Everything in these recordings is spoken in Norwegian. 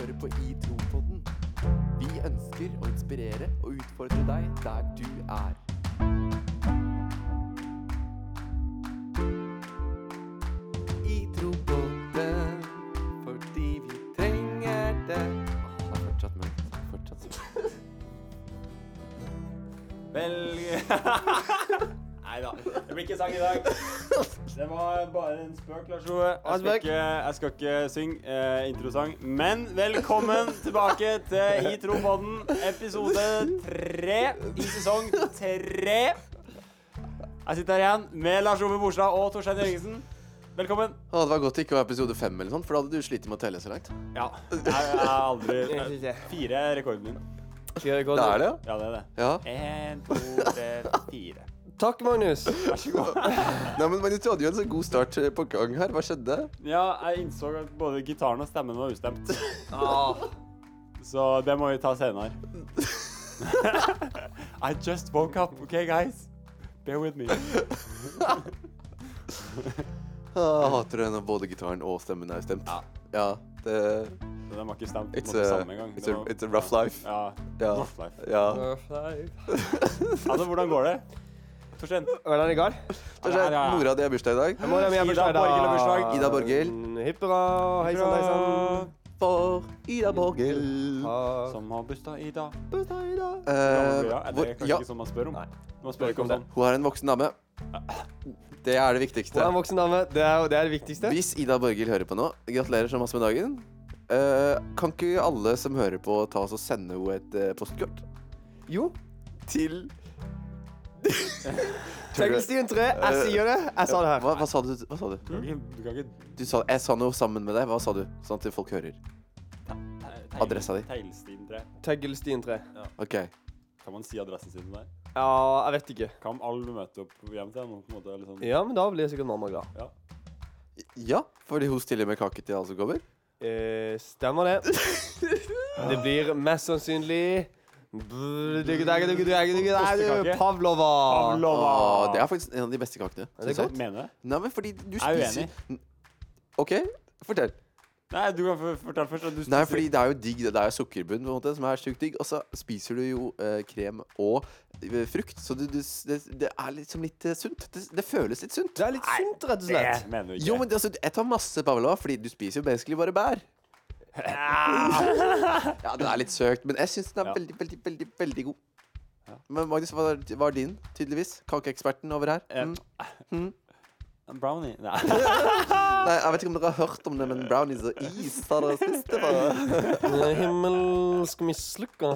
hører på I Tro-podden. Vi ønsker å inspirere og utfordre deg der du er. I Tro-podden fordi vi trenger det. Åh, det er fortsatt mørkt. Fortsatt sånn. Velg Nei da, det blir ikke sang i dag. Det var bare en spøk, Lars Ove. Jeg skal ikke, jeg skal ikke synge eh, introsang. Men velkommen tilbake til I Tropodden, episode tre i sesong tre. Jeg sitter her igjen med Lars Ove Borstad og Torstein Jørgensen. Velkommen. Å, det var godt det ikke var episode fem, eller sånt, for da hadde du slitt med å telle så langt. Ja, jeg, jeg har aldri Fire er rekorden min. Det er det, ja? Ja, det er det. Ja. En, to, tre. Takk, Magnus. Vær så god. Nei, men Magnus, du hadde jo en så god start eh, på gang her. Hva skjedde? Ja, jeg innså at både gitaren og stemmen var ustemt. Ah, Så det må vi ta senere. I just woke up, OK, guys? Bear with me. Ah, Jeg hater det når både gitaren og stemmen er ustemt. Ja. Ja, det Så Den var ikke stemt It's på a, samme gang. it's a, it's a rough life. Ja. Ja. Rough life. Ja. Altså, hvordan går det? Torstein? Hvordan det går? Det er Ja, ja, ja. Mora di har bursdag i dag. Mora mi har Ida bursdag i dag. Borghild har bursdag. Ida Borghild. Mm, Hipp hurra, hei sann, hei sann. For Ida Borghild. Som har bursdag i dag. Bursdag i dag. Eh, det er kanskje ja, ikke sånn man spør om. Nei. Man spør ikke om sånn. hun er en voksen dame. Det er det viktigste. Hun er en voksen dame. Det er, det er det viktigste. Hvis Ida Borghild hører på nå, gratulerer så masse med dagen. Eh, kan ikke alle som hører på, ta oss og sende henne et eh, postkort? Jo. Til Tegnstien 3. Jeg sier det. Jeg sa det her. Hva, hva sa du? Hva sa du? Du kan ikke, du kan ikke du sa, jeg sa noe sammen med deg. Hva sa du? Sånn at folk hører. Adressa di. Teglstien 3. Teglstien 3. OK. Kan man si adressen sin der? Ja, jeg vet ikke. Kan alle møte opp hjem til henne? på en måte, eller sånn? Ja, men da blir sikkert mamma glad. Ja. Ja, fordi hun stiller med kake til alle som kommer. Eh, stemmer det. Det blir mest sannsynlig. Pavlova. Pavlova. Åh, det er faktisk en av de beste kakene. Er det godt? Mener du? Nei, men fordi du Er jeg spiser OK, fortell. Nei, du kan fortelle først. at Du Nei, spiser- fordi det er jo digg. Det er jo sukkerbunn på en måte, som er sjukt digg. Og så spiser du jo eh, krem og eh, frukt. Så du, du, det, det er liksom litt eh, sunt. Det, det føles litt sunt. Det er litt sunt, rett og slett. Det mener du ikke. Jo, men det, altså, jeg tar masse pavlova, fordi du spiser jo basically bare bær. Ja, den er litt søkt, men jeg syns den er Ja. veldig, veldig, veldig veldig god. Ja. Men Magnus, hva var- var din, tydeligvis? Kakeeksperten over her? Eh, Mm. Mm. En brownie? Nei. Nei, jeg vet ikke om dere har hørt om det, men brownies og is har dere spist det er Himmelsk mislykka.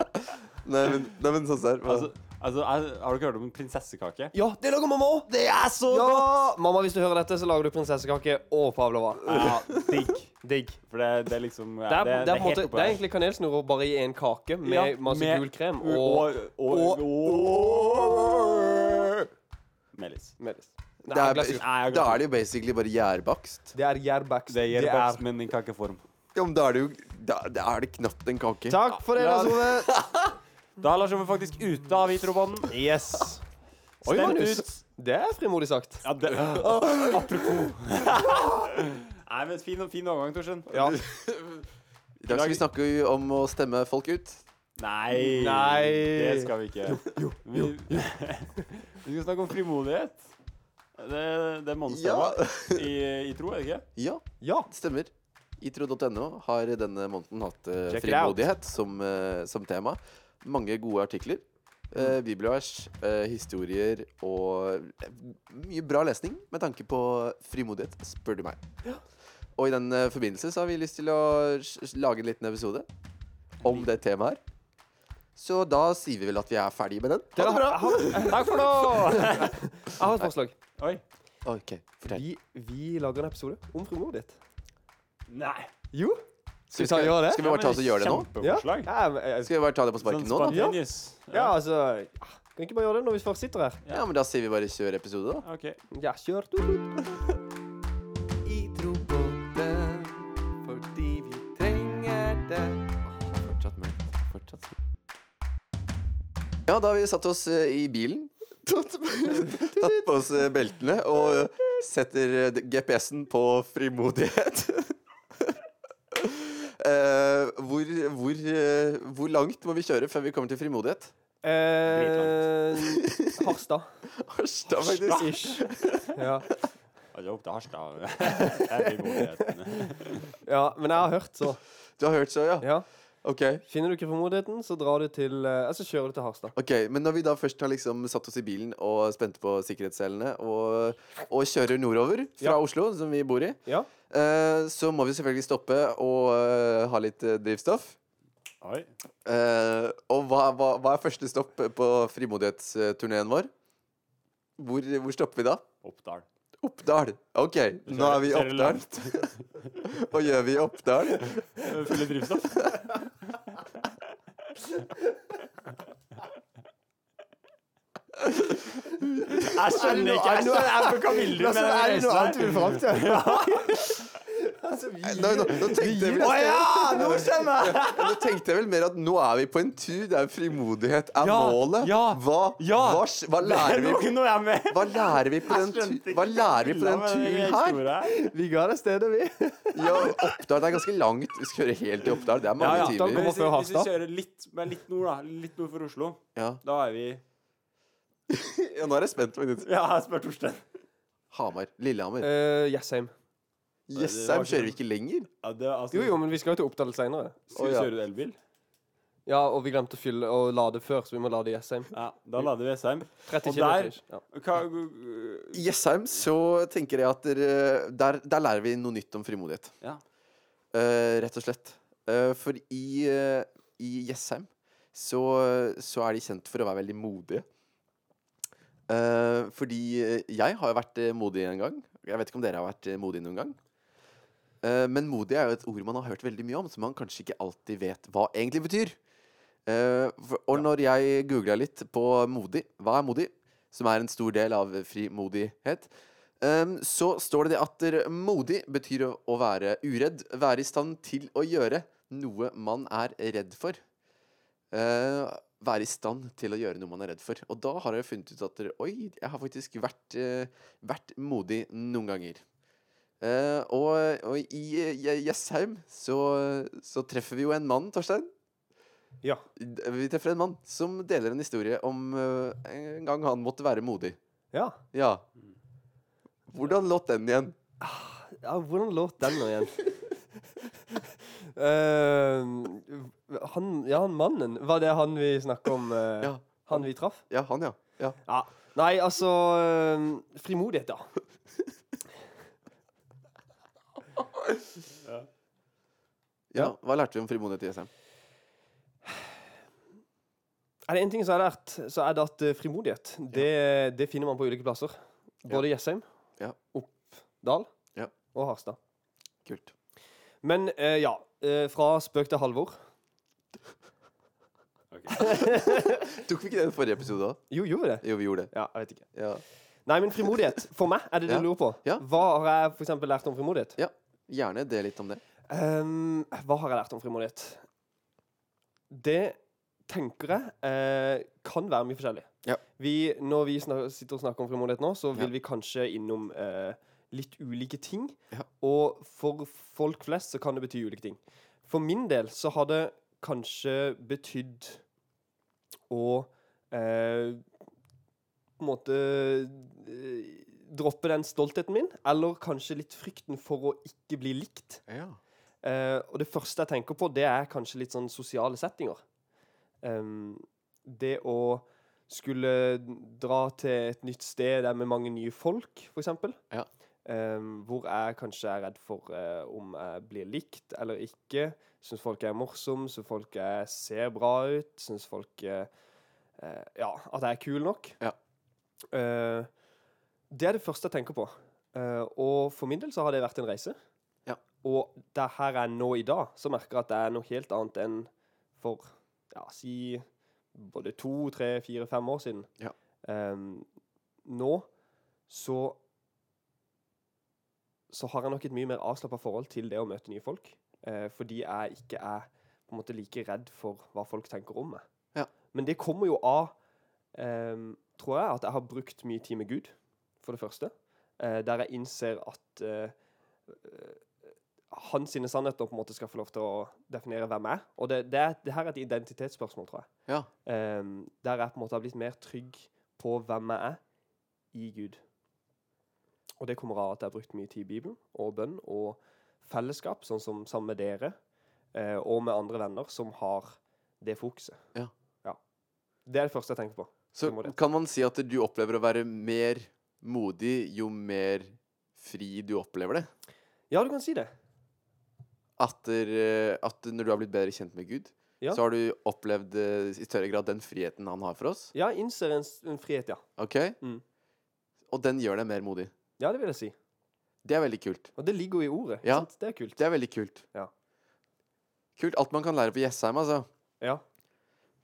Nei, men, nei, men sånn ser altså, altså, er, har du ikke hørt om prinsessekake? Ja, det lager mamma òg! Det er så Ja! Mamma, hvis du hører dette, så lager du prinsessekake og pavlova. Ja, digg. Digg. For det, det er liksom ja, Det er, det, er, måte, det er egentlig kanelsnurrer bare i en kake med Ja, masse med- gul krem og, og, og, og, Melis. melis. Det Nei, er. Nei, da er det jo basically bare gjærbakst. Det er gjærbakst. Det er gjærbakst, men i kakeform. Ja, men da er det jo Da, da er det knapt en kake. Takk for det. Lars Ove. Da er Lars Ove faktisk ute av Vitrobonden. Yes. Oi, Stemt Magnus. ut. Det er frimodig sagt. Ja, det, apropos. Nei, men fin, fin overgang, Torsen. Ja. I dag skal vi snakke om å stemme folk ut. Nei, Nei. det skal vi ikke. Vi, vi skal snakke om frimodighet. Det, det er månedstema i, i tro, er det ikke? Ja, ja. det stemmer. Itro.no har denne måneden hatt eh, Check it out. frimodighet som, eh, som tema. Mange gode artikler. Eh, bibelvers, eh, historier og mye bra lesning med tanke på frimodighet, spør du meg. Og i den eh, forbindelse så har vi lyst til å s- s- lage en liten episode om det temaet her. Så da sier vi vel at vi er ferdige med den. Ha det bra! Takk for nå! Jeg har et forslag. Oi. Ok, fortell. Vi, vi lager en episode om frimodighet. Nei. Jo. Skal vi ta gjøre det? skal vi bare ta oss og gjøre det nå? Ja. Kjempeforslag. Ja, eh, Skal vi bare ta det på Sånn sparken nå, da? Ja. ja, altså Kan vi ikke bare gjøre det når vi først sitter her? Ja, men da sier vi bare kjør episode, da. Okay. Ja, kjør. Tut, tut. I trobåten fordi vi trenger det. Åh, fortsatt mørkt. Fortsatt Ja, da har vi satt oss eh, i bilen. Tatt, tatt på oss eh, beltene og setter GPS-en på frimodighet. Hvor, hvor, eh, hvor langt må vi kjøre før vi kommer til frimodighet? Eh, Harstad. Harstad, faktisk. Ish. Ja. Altså, opp til Harstad. Det er frimodigheten. ja, men jeg har hørt så. Du har hørt så, ja? Ja. Ok. Finner du ikke formodigheten, så drar du til eh, Altså kjører du til Harstad. Ok, Men når vi da først har liksom satt oss i bilen og spente på sikkerhetsselene og, og kjører nordover fra Ja. Oslo, som vi bor i, Ja. Eh, så må vi selvfølgelig stoppe og eh, ha litt eh, drivstoff. Oi. Og hva, hva, hva er første stopp på frimodighetsturneen vår? Hvor, hvor stopper vi da? Oppdal. Oppdal. OK, nå er vi i Oppdal. Hva gjør vi i Oppdal? Fyller drivstoff. Jeg skjønner ikke. Jeg skjønner jeg hva vil du med den reisen vi- Nå, nå, nå, tenkte jeg vel, Å ja! Nå skjønner jeg! nå tenkte jeg vel mer at nå er vi på en tur der frimodighet er Ja, målet. ja, hva, ja. hva, sk- hva lærer vi Nå, nå er jeg med. Hva lærer vi på den, Jeg skjønte tu ikke hva lærer vi på den turen her? Vi ga deg stedet, vi. Ja, Oppdal det er ganske langt. Vi skal kjøre helt til Oppdal. Det er mange ja. Oppdal timer. kommer Hvis vi, hvis vi kjører litt, men litt nord, da. Litt nord for Oslo, Ja. da er vi ja, nå er jeg spent. faktisk. Ja, jeg spør Torstein. Hamar. Lillehammer. Uh, Jessheim. Jessheim kjører vi ikke lenger. Ja, det, altså, Jo, jo, men vi skal jo til Oppdal seinere. Skal vi ja. kjøre elbil? Ja, og vi glemte å fylle og lade før, så vi må lade i Jessheim. Ja, da lader vi Jessheim. 30 Og der- Ja. I Jessheim så tenker jeg at der, der, der lærer vi noe nytt om frimodighet. Ja. Uh, rett og slett. Uh, for i, i Jessheim så, så er de kjent for å være veldig modige. Eh, fordi eh, jeg har jo vært eh, modig en gang. Jeg vet ikke om dere har vært modig noen gang. Uh, men modig er jo et ord man har hørt veldig mye om, som man kanskje ikke alltid vet hva egentlig betyr. Uh, for, og når jeg googla litt på modig, hva er modig, som er en stor del av frimodighet, um, så står det det at modig betyr å, å være uredd, være i stand til å gjøre noe man er redd for. Eh, være i stand til å gjøre noe man er redd for. Og da har jeg funnet ut at oi, jeg har faktisk vært, eh, vært modig noen ganger. Uh, og, og i Jessheim så, så treffer vi jo en mann, Torstein. ja. Vi treffer en mann som deler en historie om uh, en gang han måtte være modig. Ja. Ja. Hvordan låt den igjen? ja. Hvordan låt den nå igjen? Eh, han Ja, han mannen. Var det han vi snakka om? Uh, Ja. Han vi traff? Ja, han, ja. ja. Ja. Nei, altså uh, Frimodighet, da. Ja, Hva lærte vi om frimodighet i SM? Er det én ting som jeg har lært, så er det at frimodighet, det, det finner man på ulike plasser. Både i Jessheim, Ja. Oppdal Ja. og Harstad. Kult. Men eh, ja, eh, fra spøk til Halvor. Tok vi ikke den forrige episode òg? Jo, gjorde vi det? Jo, vi gjorde det. Ja, jeg vet ikke. Ja. Nei, men frimodighet, for meg, er det det Ja. du lurer på? Ja. Hva har jeg for eksempel lært om frimodighet? ja. Gjerne del litt om det. Ehm, hva har jeg lært om frimodighet? Det tenker jeg eh, kan være mye forskjellig. Ja. Vi, når vi snak sitter og snakker om frimodighet nå, så vil Ja. vi kanskje innom eh, litt ulike ting. Ja. Og for folk flest så kan det bety ulike ting. For min del så har det kanskje betydd å eh, på en måte eh, droppe den stoltheten min, eller kanskje litt frykten for å ikke bli likt. Ja. Eh, og det første jeg tenker på, det er kanskje litt sånn sosiale settinger. Um, det å skulle dra til et nytt sted der med mange nye folk, f.eks. Ja. Um, hvor jeg kanskje er redd for uh, om jeg blir likt eller ikke. Syns folk er morsom, syns folk eh, ser bra ut, syns folk uh, uh, Ja, at jeg er kul nok. Ja. Det er det første jeg tenker på. Og for min del så har det vært en reise. Ja. Og det her jeg er nå i dag, så merker jeg at det er noe helt annet enn for ja, si både to, tre, fire, fem år siden. Ja. Um, nå så så har jeg nok et mye mer avslappa forhold til det å møte nye folk. Eh, fordi jeg ikke er på en måte like redd for hva folk tenker om meg. Ja. Men det kommer jo av, eh, tror jeg, at jeg har brukt mye tid med Gud, for det første. Eh, der jeg innser at eh, hans sine sannheter på en måte skal få lov til å definere hvem jeg er. Og det, det, er, det her er et identitetsspørsmål, tror jeg. Ja. Ehm, der jeg på en måte har blitt mer trygg på hvem jeg er i Gud. Og det kommer av at jeg har brukt mye tid i Bibelen og bønn og fellesskap, sånn som sammen med dere, eh, og med andre venner som har det fokuset. Ja. Det er det første jeg tenker på. Så kan man si at du opplever å være mer modig jo mer fri du opplever det? Ja, du kan si det. At, der, eh, at når du har blitt bedre kjent med Gud, Ja. så har du opplevd eh, i større grad den friheten han har for oss? Ja, innser en, en frihet, ja. Ok? Mm. Og den gjør deg mer modig. Ja, det vil jeg si. Det er veldig kult. Og det ligger jo i ordet. Ja. Sant? Det er kult. Det er veldig kult. Ja. Kult. Alt man kan lære på Jessheim, altså. Ja.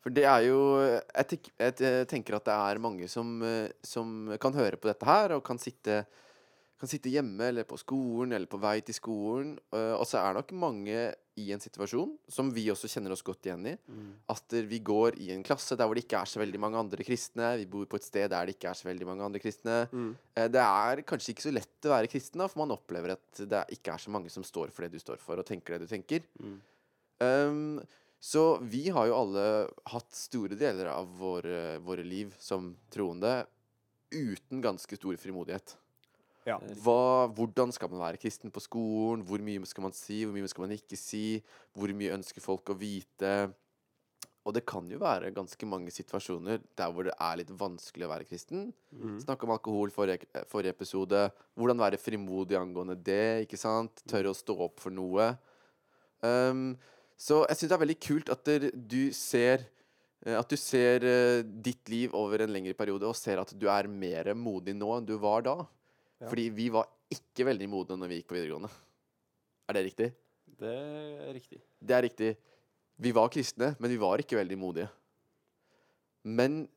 For det er jo Jeg, tenk, jeg tenker at det er mange som, eh, som kan høre på dette her, og kan sitte, kan sitte hjemme eller på skolen eller på vei til skolen. eh, Og så er nok mange i en situasjon, som vi også kjenner oss godt igjen i, at eh, vi går i en klasse der hvor det ikke er så veldig mange andre kristne. Vi bor på et sted der det ikke er så veldig mange andre kristne. Mm. Eh, Det er kanskje ikke så lett å være kristen, da, for man opplever at det ikke er så mange som står for det du står for, og tenker det du tenker. Mm. Um, så vi har jo alle hatt store deler av våre, våre liv som troende uten ganske stor frimodighet. Ja. Hva, hvordan skal man være kristen på skolen? Hvor mye skal man si? Hvor mye skal man ikke si? Hvor mye ønsker folk å vite? Og det kan jo være ganske mange situasjoner der hvor det er litt vanskelig å være kristen. Mm. Snakk om alkohol forrige, forrige episode. Hvordan være frimodig angående det, ikke sant? Tørre å stå opp for noe. Um, så jeg syns det er veldig kult at der, du ser eh, At du ser eh, ditt liv over en lengre periode og ser at du er mer modig nå enn du var da. Ja. Fordi vi var ikke veldig modne når vi gikk på videregående. Er det riktig? Det er riktig. Det er riktig. Vi var kristne, men vi var ikke veldig modige. Men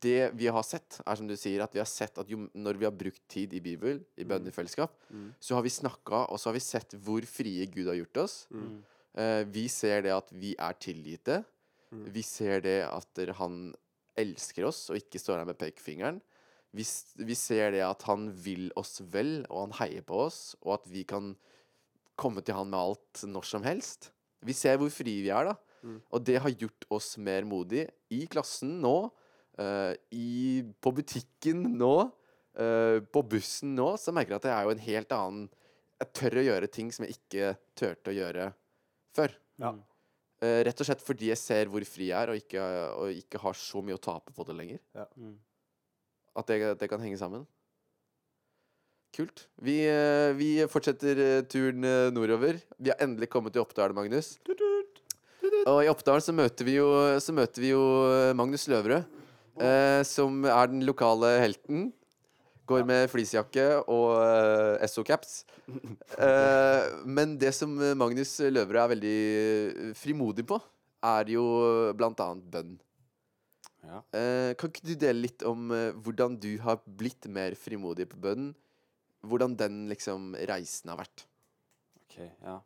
det vi har sett, er som du sier, at vi har sett at jo, når vi har brukt tid i Bibel, i bønnefellesskap, i Mm. så har vi snakka, og så har vi sett hvor frie Gud har gjort oss. Mm. Eh, vi ser det at vi er tilgitte. Mm. Vi ser det at han elsker oss og ikke står her med pekefingeren. Vi, vi ser det at han vil oss vel, og han heier på oss, og at vi kan komme til han med alt når som helst. Vi ser hvor frie vi er, da. Mm. Og det har gjort oss mer modige. I klassen nå, uh, i, på butikken nå, uh, på bussen nå, så merker jeg at jeg er jo en helt annen Jeg tør å gjøre ting som jeg ikke turte å gjøre før. Ja. Eh, rett og slett fordi jeg ser hvor fri jeg er, og ikke, og ikke har så mye å tape på det lenger. Mm. At det, det kan henge sammen. Kult. Vi, eh, vi fortsetter eh, turen eh, nordover. Vi har endelig kommet til Oppdal, Magnus. Og i Oppdal så møter vi jo, så møter vi jo Magnus Løvrød, eh, som er den lokale helten. Går med fleecejakke og eh, SO-caps. Eh, men det som Magnus Løvrød er veldig frimodig på, er jo blant annet bønn. Ja. Eh, kan ikke du dele litt om eh, hvordan du har blitt mer frimodig på bønnen? Hvordan den liksom reisen har vært? OK, ja.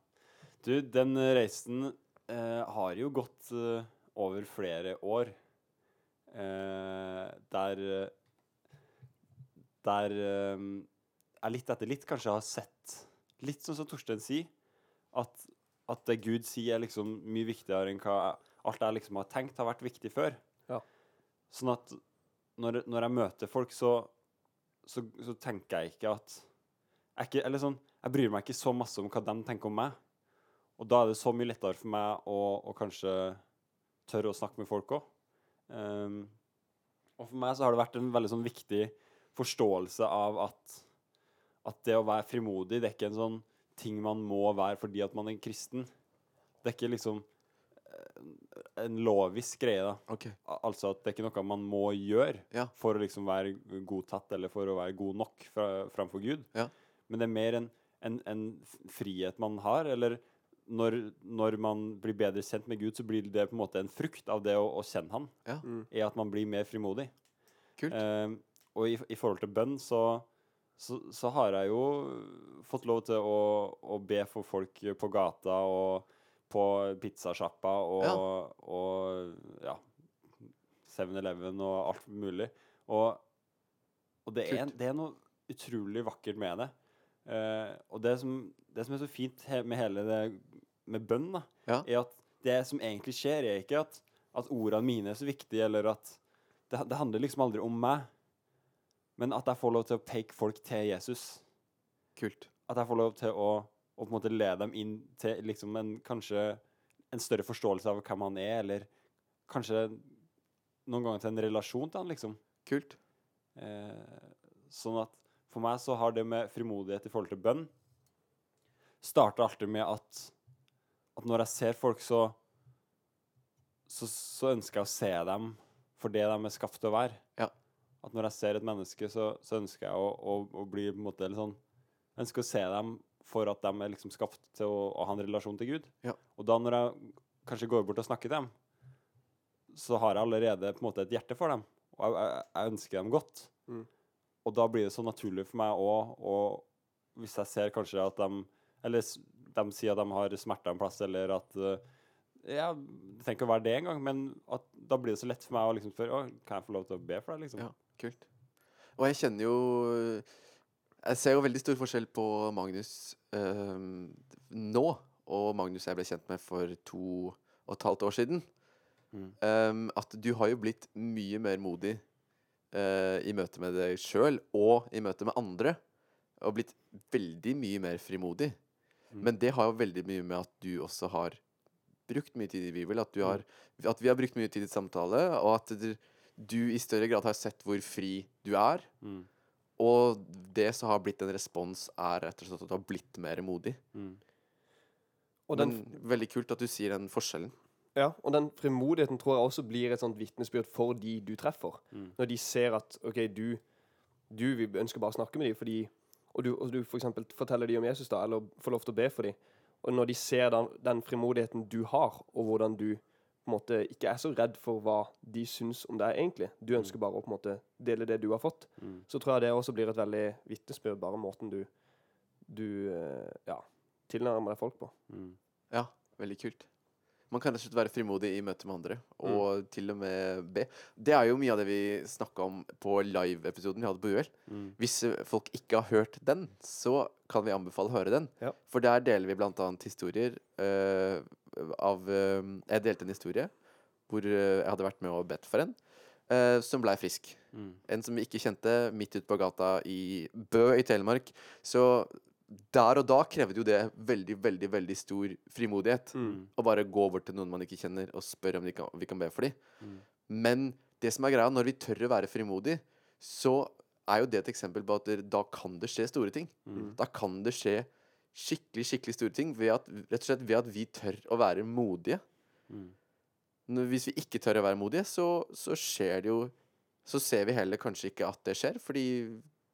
Du, den eh, reisen eh, har jo gått eh, over flere år. Eh, der eh, Der eh, jeg litt etter litt kanskje har sett Litt sånn som Torstein sier, at, at det Gud sier, er liksom mye viktigere enn hva jeg, alt jeg liksom har tenkt har vært viktig før. Sånn at når, når jeg møter folk, så, så, så tenker jeg ikke at jeg, ikke, eller sånn, jeg bryr meg ikke så masse om hva de tenker om meg. Og da er det så mye lettere for meg å, å kanskje tørre å snakke med folk òg. og for meg så har det vært en veldig sånn viktig forståelse av at, at det å være frimodig, det er ikke en sånn ting man må være fordi at man er kristen. Det er ikke liksom en lovisk greie, da. Okay. Al- Altså at det er ikke noe man må gjøre Ja. for å liksom være godtatt eller for å være god nok fra, framfor Gud. Ja. Men det er mer en, en, en frihet man har, eller når, når man blir bedre kjent med Gud, så blir det på en måte en frukt av det å, å kjenne Han, Ja. Mm. er at man blir mer frimodig. Kult. Eh, og i, i forhold til bønn, så, så, så har jeg jo fått lov til å, å be for folk på gata og på pizzasjappa og, Ja. og ja 7-Eleven og alt mulig. Og, og det, er, det er noe utrolig vakkert med det. Uh, og det som, det som er så fint med hele det med bønn, da, Ja. er at det som egentlig skjer, er ikke at, at ordene mine er så viktige, eller at det, det handler liksom aldri om meg, men at jeg får lov til å peke folk til Jesus. Kult. At jeg får lov til å, å på en måte lede dem inn til liksom en, kanskje en større forståelse av hvem han er, eller kanskje noen ganger til en relasjon til han, liksom. Kult. Eh, sånn at for meg så har det med frimodighet i forhold til bønn starta alltid med at, at når jeg ser folk, så, så så ønsker jeg å se dem for det de er skapt til å være. Ja. At når jeg ser et menneske, så, så ønsker jeg å, å, å bli på en måte litt sånn Jeg ønsker å se dem for at de er liksom skapt til å, å ha en relasjon til Gud. Ja. Og da når jeg kanskje går bort og snakker til dem, så har jeg allerede på en måte et hjerte for dem. Og jeg, jeg, jeg ønsker dem godt. Mm. Og da blir det så naturlig for meg òg, og hvis jeg ser kanskje at de Eller de sier at de har smerter en plass, eller at eh, Ja, det trenger ikke å være det engang, men at da blir det så lett for meg å liksom spørre «Å, Kan jeg få lov til å be for deg, liksom? Ja. Kult. Og jeg kjenner jo Jeg ser jo veldig stor forskjell på Magnus ehm, nå og Magnus jeg ble kjent med for to og et halvt år siden. Mm. Um, at du har jo blitt mye mer modig uh, i møte med deg sjøl og i møte med andre. Og blitt veldig mye mer frimodig. Mm. Men det har jo veldig mye med at du også har brukt mye tid i Bibel. At, har, at vi har brukt mye tid i samtale, og at du, du i større grad har sett hvor fri du er. Mm. Og det som har blitt en respons, er rett og slett at du har blitt mer modig. Mm. Og den, Men veldig kult at du sier den forskjellen. ja, og den frimodigheten tror jeg også blir et sånt vitnesbyrd for de du treffer. Mm. Når de ser at OK, du, du vi ønsker bare å snakke med dem fordi Og du, og du for eksempel forteller dem om Jesus, da, eller får lov til å be for dem. Og når de ser den, den frimodigheten du har, og hvordan du på en måte ikke er så redd for hva de syns om deg egentlig, du ønsker bare å på en måte dele det du har fått, Mm. så tror jeg det også blir et veldig vitnesbyrd, bare måten du, du eh, ja, tilnærmer deg folk på. Mm. Ja, veldig kult. Man kan rett og slett være frimodig i møte med andre, og til og med be. Det er jo mye av det vi snakka om på live-episoden vi hadde på UL. Mm. Hvis folk ikke har hørt den, så kan vi anbefale å høre den. Ja. For der deler vi blant annet historier eh, av eh, Jeg delte en historie hvor eh, jeg hadde vært med og bedt for en eh, som blei frisk. Mm. En som vi ikke kjente, midt ute på gata i Bø i Telemark. Så der og da krevde jo det veldig, veldig veldig stor frimodighet. Mm. Å bare gå bort til noen man ikke kjenner, og spørre om kan, vi kan be for dem. Mm. Men det som er greia, når vi tør å være frimodige, så er jo det et eksempel på at da kan det skje store ting. Mm. Da kan det skje skikkelig, skikkelig store ting ved at, rett og slett ved at vi tør å være modige. Mm. Hvis vi ikke tør å være modige, så, så skjer det jo Så ser vi heller kanskje ikke at det skjer, fordi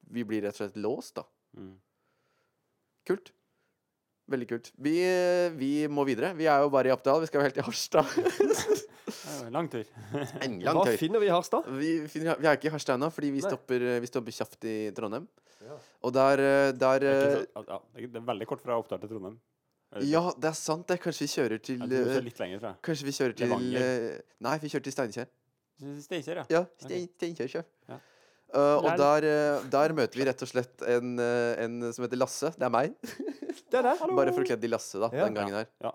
vi blir rett og slett låst, da. Mm. Kult. Veldig kult. Vi, vi må videre. Vi er jo bare i Oppdal. Vi skal jo helt til Harstad. En lang tur. En lang Hva tur. finner vi i Harstad? Vi, finner, vi er ikke i Harstad ennå, fordi vi stopper, eh, vi stopper kjapt i Trondheim. Ja. Og der, eh, der Det er, eh, ikke så, ja, det er- veldig kort fra Oppdal til Trondheim. Det Ja, det er sant. det. Kanskje vi kjører til Jeg tror litt lenger fra. Kanskje vi kjører til Levanger. Nei, vi kjører til Steinkjer. Steinkjer, ja. Ja, Stein, Steinkjer. sjø. Ja. Eh, og der, eh, der møter vi rett og slett en, eh, en som heter Lasse. Det er meg. Det er der. Bare forkledd i Lasse, da, Ja. den gangen her. Ja.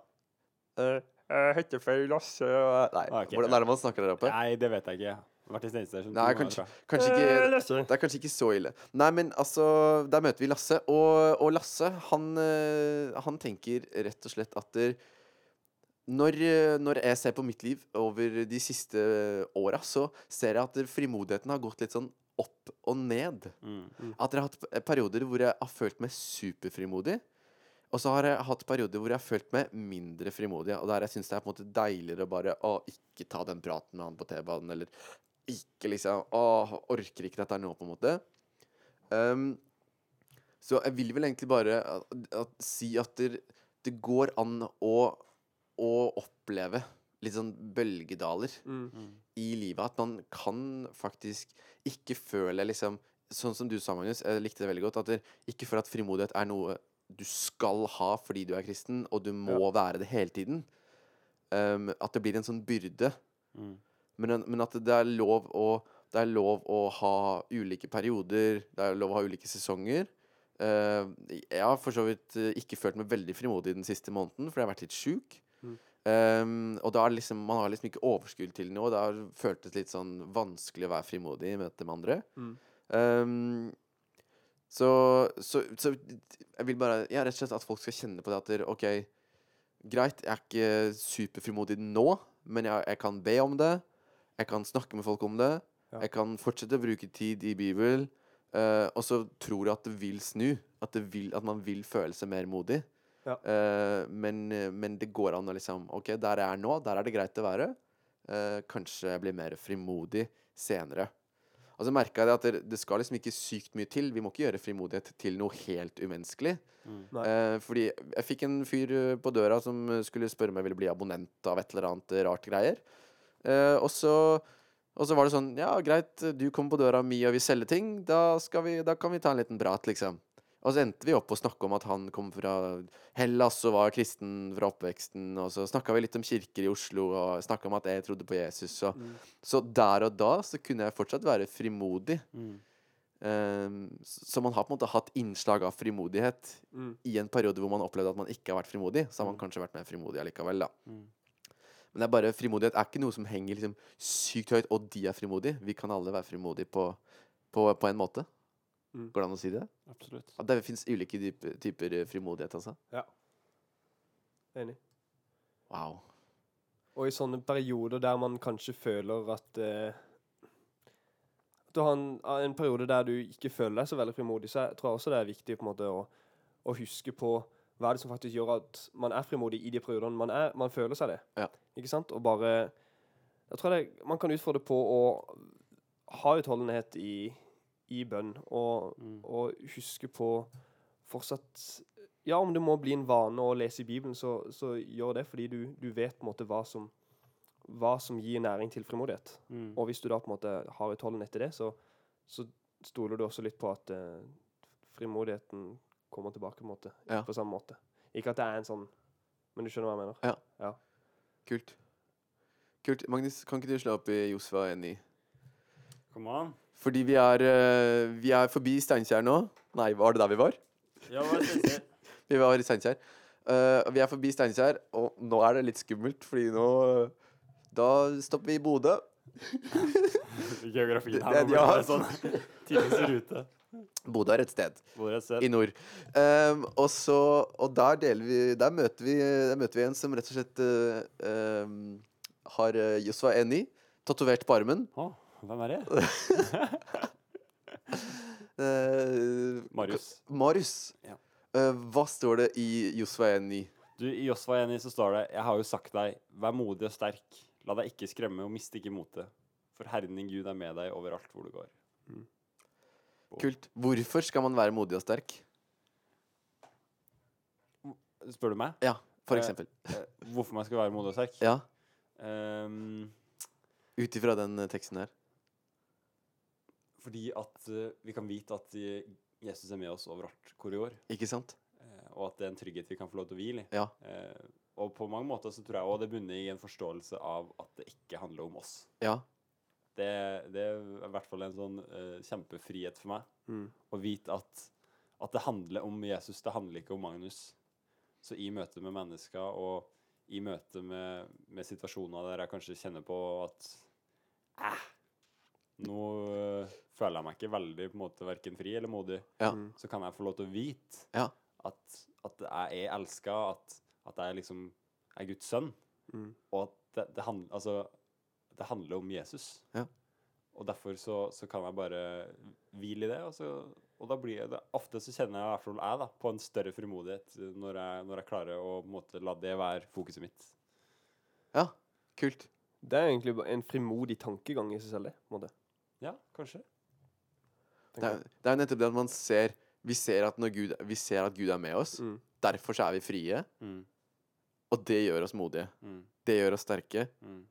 Uh, jeg heter Føy Lasse og Nei, okay. hvordan er det man snakker der oppe? Nei, det vet jeg ikke. Vært i Steinkjer. Nei, kanskje, kanskje ikke Det er kanskje ikke så ille. Nei, men altså Der møter vi Lasse, og, og Lasse, han, han tenker rett og slett at der, når, når jeg ser på mitt liv over de siste åra, så ser jeg at der frimodigheten har gått litt sånn opp og ned. Mm. At jeg har hatt perioder hvor jeg har følt meg superfrimodig. Og så har jeg hatt perioder hvor jeg har følt meg mindre frimodig. Og der jeg syns det er på en måte deiligere å bare Å, ikke ta den praten med han på T-banen, eller ikke liksom Å, orker ikke dette nå, på en måte. Um, så jeg vil vel egentlig bare at, at, si at det, det går an å, å oppleve litt sånn bølgedaler Mm. i livet. At man kan faktisk ikke føle liksom Sånn som du sa, Magnus, jeg likte det veldig godt. At det, ikke for at frimodighet er noe du skal ha fordi du er kristen, og du må være det hele tiden. Um, at det blir en sånn byrde. Mm. Men, men at det er lov å Det er lov å ha ulike perioder, det er lov å ha ulike sesonger. Uh, jeg har for så vidt eh, ikke følt meg veldig frimodig den siste måneden, for jeg har vært litt sjuk. Um, og da er det liksom, man har liksom ikke overskudd til noe. Det har føltes litt sånn vanskelig å være frimodig i møte med andre. Mm. Um, så, så, så jeg vil bare Ja, rett og slett at folk skal kjenne på det at der, OK, greit, jeg er ikke superfrimodig nå, men jeg, jeg kan be om det. Jeg kan snakke med folk om det. Ja. Jeg kan fortsette å bruke tid i Bibelen. Uh, og så tror jeg at det vil snu. At, det vil, at man vil føle seg mer modig. Ja. Uh, men, eh, men det går an å liksom OK, der jeg er nå, der er det greit å være. Uh, kanskje jeg blir mer frimodig senere. Og så merka jeg det at det, det skal liksom ikke sykt mye til. Vi må ikke gjøre frimodighet til noe helt umenneskelig. Mm. Eh, fordi jeg fikk en fyr på døra som skulle spørre om jeg ville bli abonnent av et eller annet rart greier. Eh, og, så, og så var det sånn Ja, greit, du kommer på døra mi og vil selge ting. Da, skal vi, da kan vi ta en liten prat, liksom. Og så endte vi opp å snakke om at han kom fra Hellas og var kristen fra oppveksten. Og så snakka vi litt om kirker i Oslo og snakka om at jeg trodde på Jesus. Og, Mm. Så der og da så kunne jeg fortsatt være frimodig. Mm. Um, så man har på en måte hatt innslag av frimodighet Mm. i en periode hvor man opplevde at man ikke har vært frimodig. Så har man Mm. kanskje vært mer frimodig allikevel, da. Mm. Men det er bare frimodighet er ikke noe som henger liksom sykt høyt, og de er frimodige. Vi kan alle være frimodige på, på, på en måte. Mm. Går det an å si det? Absolutt. At det fins ulike typer, typer eh, frimodighet, altså. Enig. Wow. Og i sånne perioder der man kanskje føler at eh, At du har en, en periode der du ikke føler deg så veldig frimodig, så jeg tror jeg også det er viktig på en måte å, å huske på hva er det som faktisk gjør at man er frimodig i de periodene man, er, man føler seg det. Ja. Ikke sant? Og bare Jeg tror det, man kan utfordre på å ha utholdenhet i, i bønn, og, Mm. og huske på fortsatt Ja, om det må bli en vane å lese i Bibelen, så, så gjør det, fordi du, du vet på en måte hva som, hva som gir næring til frimodighet. Mm. Og hvis du da på en måte har utholden etter det, så, så stoler du også litt på at uh, frimodigheten kommer tilbake på en måte. Ja. På samme måte. Ikke at det er en sånn Men du skjønner hva jeg mener? ja, Kult. Kult. Magnus, kan ikke du slå opp i Josfa 1.9? Come on. Fordi vi er, eh, vi er forbi Steinkjer nå. Nei, var det der vi var? Ja, hva synes jeg? Vi var i Steinkjer. Eh, vi er forbi Steinkjer, og nå er det litt skummelt, fordi nå eh, Da stopper vi i Bodø. Geografien Det- her ja. bare sånn tidligste rute. Bodø er et sted Hvor i nord. Um, og så Og der deler vi Der møter vi, der møter vi en som rett og slett eh, um, har uh, Josfa Eni tatovert på armen. Å, hvem er det? uh, Marius. Marius. Ja. Uh, hva står det i Josva 1.9? Du, I Josva 1.9 så står det Jeg har jo sagt deg, vær modig og sterk. La deg ikke skremme, og mist ikke motet. For Herren din Gud er med deg overalt hvor du går. Kult. Hvorfor skal man være modig og sterk? Spør du meg? Ja, for Eh, eksempel. Eh, Hvorfor man skal være modig og sterk? Ja, Um, ut ifra den teksten her. Fordi at eh, vi kan vite at eh, Jesus er med oss overalt hvor vi går. Ikke sant? eh, og at det er en trygghet vi kan få lov til å hvile i. Ja. Og på mange måter så tror jeg også det bunner i en forståelse av at det ikke handler om oss. Ja. Det, det er i hvert fall en sånn uh, kjempefrihet for meg. Mm. Å vite at, at det handler om Jesus, det handler ikke om Magnus. Så i møte med mennesker og i møte med, med situasjoner der jeg kanskje kjenner på at eh, Nå eh, føler jeg meg ikke veldig på en måte verken fri eller modig. Ja. Mm. Så kan jeg få lov til å vite Ja. at, at jeg er elska, at, at jeg liksom er Guds sønn. Mm. Og at det, det, handl, altså, det handler om Jesus. Ja. Og derfor så, så kan jeg bare hvile i det. Og, så, og da blir det Ofte så kjenner jeg i hvert fall jeg da, på en større frimodighet når jeg, når jeg klarer å på en måte, la det være fokuset mitt. Ja. Kult. Det er egentlig en frimodig tankegang i seg selv, det. på en måte. Ja, kanskje. Det er, det er nettopp det at man ser Vi ser at, Gud, vi ser at Gud er med oss. Mm. Derfor så er vi frie. Mm, Og det gjør oss modige. mm, Det gjør oss sterke mm,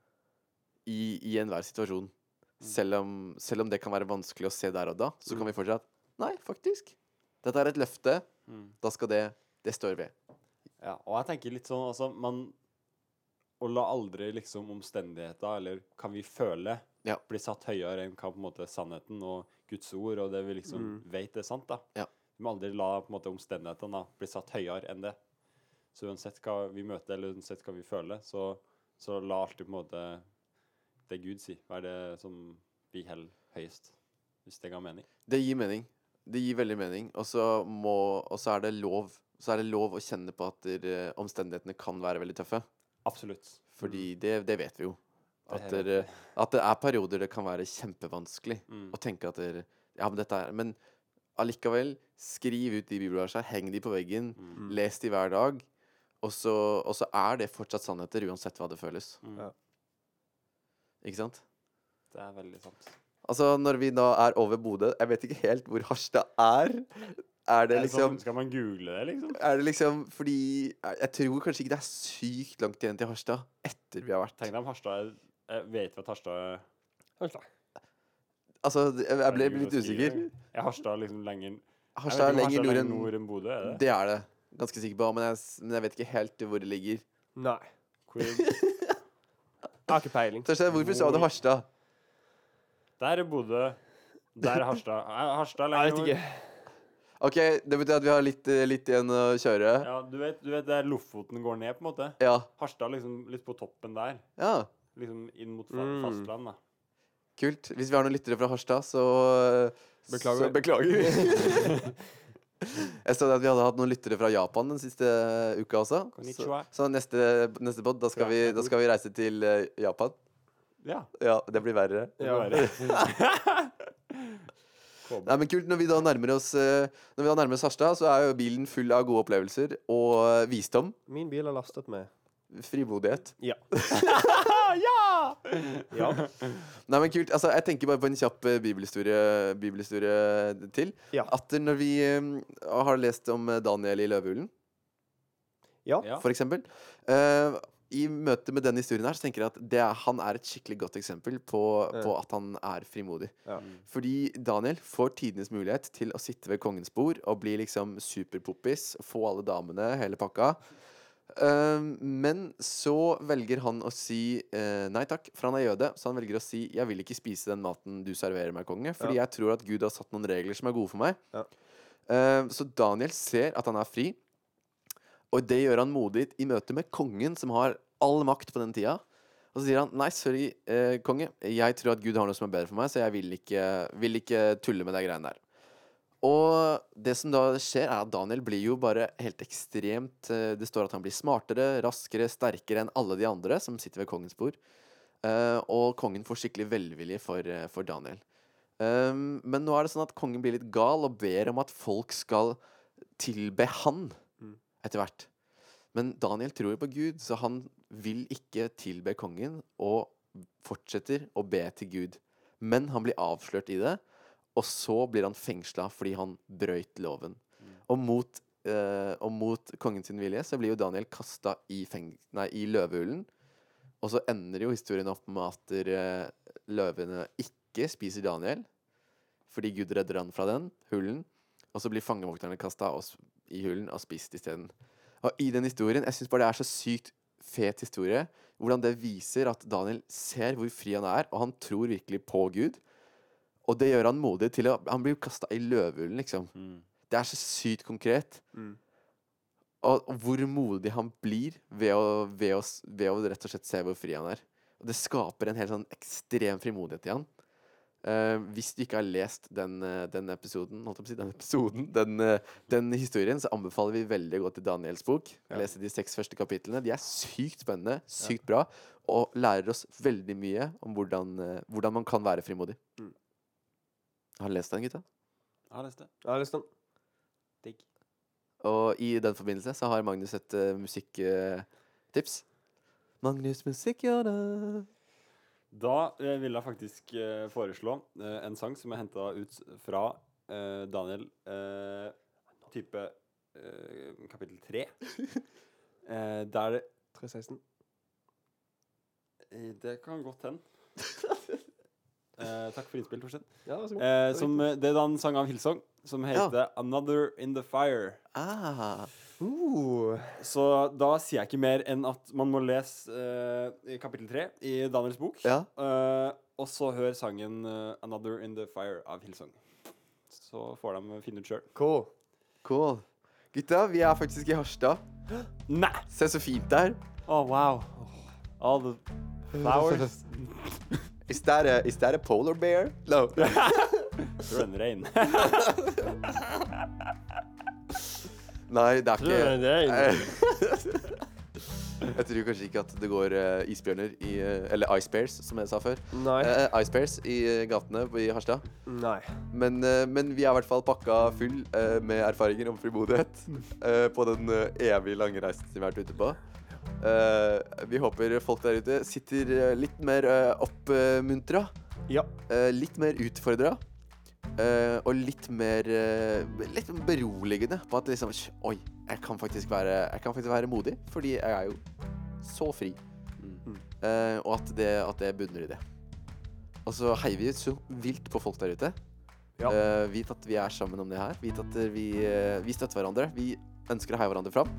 i, i enhver situasjon. Selv om, selv om det kan være vanskelig å se der og da, så kan vi fortsatt Nei, faktisk. Dette er et løfte. mm. Da skal det Det står ved. Ja, og jeg tenker litt sånn altså, man Å la aldri liksom omstendigheter, eller kan vi føler, Ja. bli satt høyere enn hva på en måte sannheten og Guds ord og det vi liksom Mm. vet er sant, da. Ja. må aldri la på en måte omstendighetene da, bli satt høyere enn det. Så uansett hva vi møter, eller uansett hva vi føler, så, så la alltid på en måte det Gud sier, være det som vi holder høyest. Hvis det ga mening. Det gir mening. Det gir veldig mening. Og så må Og så er det lov Så er det lov å kjenne på at der, eh, omstendighetene kan være veldig tøffe. Absolutt. Fordi det, det vet vi jo. At, helt der, at det er perioder det kan være kjempevanskelig Mm. å tenke at der, Ja, men dette er Men allikevel, skriv ut de bibelversene, heng de på veggen, Mm. les de hver dag. Og så, og så er det fortsatt sannheter, uansett hva det føles. Mm. Ja. Ikke sant? Det er veldig sant. Altså, når vi da er over Bodø Jeg vet ikke helt hvor Harstad er. Er det det liksom sånn, skal man google det, liksom? Er det liksom fordi Jeg jeg tror kanskje ikke det er sykt langt igjen til Harstad etter vi har vært Tenk deg om Harstad er eh, Vet vi at Harstad er Hold. Altså, jeg, jeg ble litt usikker. jeg? Er Harstad liksom lenger Harstad er Jeg vet lenger nord enn nord enn Bodø, er det? Det er det. Ganske sikker på. Men jeg, men jeg vet ikke helt hvor det ligger. Nei. Hvor, Jeg har ikke peiling. Torstein, hvorfor sa du Harstad? der er Bodø. Der er Harstad. Er Harstad Jeg lenger vet nord? ikke. OK, det betyr at vi har litt, eh, litt igjen å kjøre. Ja, du vet, du vet der Lofoten går ned, på en måte? Ja. Harstad liksom litt på toppen der. ja. Liksom inn mot fa Mm. fastland, da. Kult. Hvis vi har noen lyttere fra Harstad, så Beklager. Så beklager vi. Jeg så at vi hadde hatt noen lyttere fra Japan den siste uka også. Så, Konnichiwa. så neste, neste pod, da skal, vi, da skal vi reise til eh, Japan. Ja. Ja, det blir verre. det Ja. Nei, men kult, Når vi da nærmer oss eh, Når vi da nærmer oss Harstad, så er jo bilen full av gode opplevelser og eh, visdom. Min bil er lastet med Frimodighet. Ja. ja! Nei, men kult, altså Jeg tenker bare på en kjapp eh, bibelhistorie, bibelhistorie til. Ja. At når vi eh, har lest om eh, Daniel i løvehulen, Ja. For eksempel uh, I møte med denne historien her, så tenker jeg at det er, han er et skikkelig godt eksempel på, Ja. på at han er frimodig. Ja. Mm. Fordi Daniel får tidenes mulighet til å sitte ved kongens bord og bli liksom superpoppis, få alle damene, hele pakka. Um, men så velger han å si eh, nei takk, for han er jøde. Så han velger å si 'jeg vil ikke spise den maten du serverer meg, konge', fordi jeg tror at Gud har satt noen regler som er gode for meg. Ja. Eh, så Daniel ser at han er fri, og det gjør han modig i møte med kongen, som har all makt på den tida. Og så sier han nei, sorry, eh, konge, jeg tror at Gud har noe som er bedre for meg, så jeg vil ikke, vil ikke tulle med de greiene der. Og det som da skjer, er at Daniel blir jo bare helt ekstremt eh, Det står at han blir smartere, raskere, sterkere enn alle de andre som sitter ved kongens bord. Eh, og kongen får skikkelig velvilje for, eh, for Daniel. Men nå er det sånn at kongen blir litt gal og ber om at folk skal tilbe han Mm. etter hvert. Men Daniel tror jo på Gud, så han vil ikke tilbe kongen, og fortsetter å be til Gud. Men han blir avslørt i det, og så blir han fengsla fordi han brøyt loven. Og mot, eh, og mot kongens vilje så blir jo Daniel kasta i, nei, i løvehulen. Og så ender jo historien opp med at eh, løvene ikke spiser Daniel, fordi Gud redder han fra den hulen. Og så blir fangevokterne kasta i hulen og spist isteden. Og i den historien Jeg syns bare det er så sykt fet historie. Hvordan det viser at Daniel ser hvor fri han er, og han tror virkelig på Gud. Og det gjør han modig til å Han blir jo kasta i løvehulen, liksom. Mm. Det er så sykt konkret. Mm. Og, og hvor modig han blir ved å, ved, å, ved å rett og slett se hvor fri han er. Og det skaper en helt sånn ekstrem frimodighet i han. Uh, hvis du ikke har lest den, eh, den episoden, si, den episoden, den, eh, den historien, så anbefaler vi veldig å gå til Daniels bok. Ja. Lese de seks første kapitlene. De er sykt spennende, sykt bra, og lærer oss veldig mye om hvordan, hvordan man kan være frimodig. Mm. Har du lest den, gutta? Jeg har lest det. Jeg har lest den. Digg. Og i den forbindelse så har Magnus et uh, musikktips. Magnus Musikkhjørne. Da eh, vil jeg faktisk eh, foreslå eh, en sang som er henta ut fra eh, Daniel eh, type eh, kapittel tre. Eh, der 316. eh, Det kan godt hende. Eh, takk for innspill, Torstein. Ja. Eh, som, eh, det er da en sang av Hillsong som heter 'Another In The Fire'. Ah. Uh, Så da sier jeg ikke mer enn at man må lese eh, kapittel tre i Daniels bok. Ja. Eh, og så hør sangen eh, 'Another In The Fire' av Hillsong. Så får de finne ut sjøl. cool. Cool. Gutta, vi er faktisk i Harstad. Nei! Se så fint det er. Oh, wow. All the flowers. Is that a, is that a polar bear? No. Run rain. Nei, det er ikke. Jeg tror kanskje ikke at det går uh, isbjørner i uh, Eller ice bears, som jeg sa før. Nei. Uh, ice bears i gatene i Harstad. Nei. Men, men vi er i hvert fall pakka full med erfaringer om frimodighet på den evig lange reisen vi har vært ute på. Eh, vi håper folk der ute sitter eh, litt mer uh, oppmuntra. Ja. eh, litt mer utfordra. eh, og litt mer eh, Litt beroligende på at liksom Oi, jeg kan faktisk være Jeg kan faktisk være modig, fordi jeg er jo så fri. Mm. Eh, og at det, at det bunner i det. Og så heier vi så vilt på folk der ute. Ja. Uh, vit at vi er sammen om det her. Vit at eh, vi, uh, vi støtter hverandre. Vi ønsker å heie hverandre fram.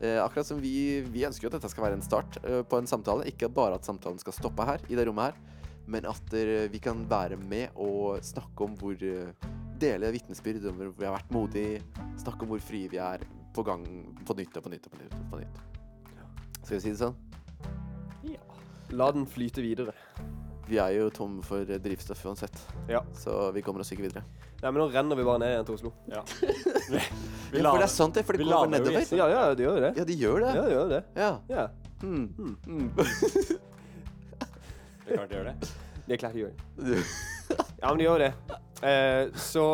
Eh, akkurat som vi, vi ønsker jo at dette skal være en start eh, på en samtale. Ikke bare at samtalen skal stoppe her, i det rommet her, men at vi kan være med og snakke om hvor eh, Dele vitnesbyrd om hvor vi har vært modige. Snakke om hvor frie vi er på gang på nytt og på nytt og på nytt. Og på nytt. Skal vi si det sånn? Ja. La den flyte videre. Vi er jo tom for drivstoff uansett, Ja. så vi kommer oss ikke videre. Nei, men nå renner vi bare ned igjen til Oslo. Ja. Ja, for det er sant, det. For det vi går nedover. Ja, ja, de gjør jo det. Ja, de gjør det. Ja, de gjør det. Ja. Ja. Hmm. Hmm. Mm. Det er klart de gjør det. Det er klart de gjør det. Ja, men de gjør det. Eh, så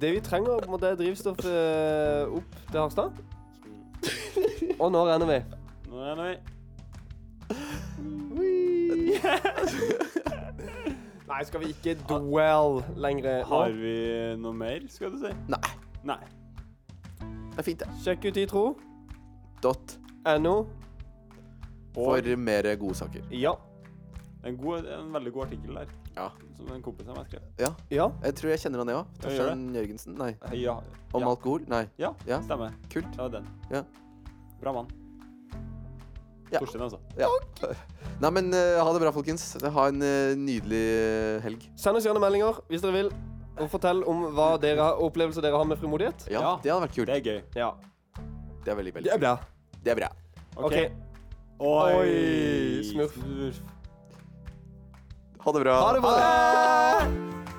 det vi trenger, på en måte, er drivstoff eh, opp til Harstad. Og nå renner vi. Nå renner vi. Nei, skal vi ikke dwell lenger Har vi noe mer, skal du si? Nei, Nei. det er fint, det. Sjekk ut itro.no. Dot for mer gode saker. Ja. En, god, en veldig god artikkel der, Ja. som en kompis av meg skrev. ja. Ja. Jeg tror jeg kjenner han, jeg òg. Torstein Jørgensen. Nei. Ja, Om ja. alkohol? Nei. ja, Ja. stemmer. Kult. Var den. Ja. Bra mann. Ja. Torstein, altså. Ja. Nei, men eh, ha det bra, folkens. Ha en eh, nydelig eh, helg. Send oss gjerne meldinger hvis dere vil, og fortell om hva dere har, opplevelser dere har med frimodighet. Ja, Ja. det hadde vært kult. Det er gøy. Ja. Det er veldig, veldig Det er bra. Det er bra. OK. Oi, Oi, smurf. smurf. Ha det bra. Ha det bra!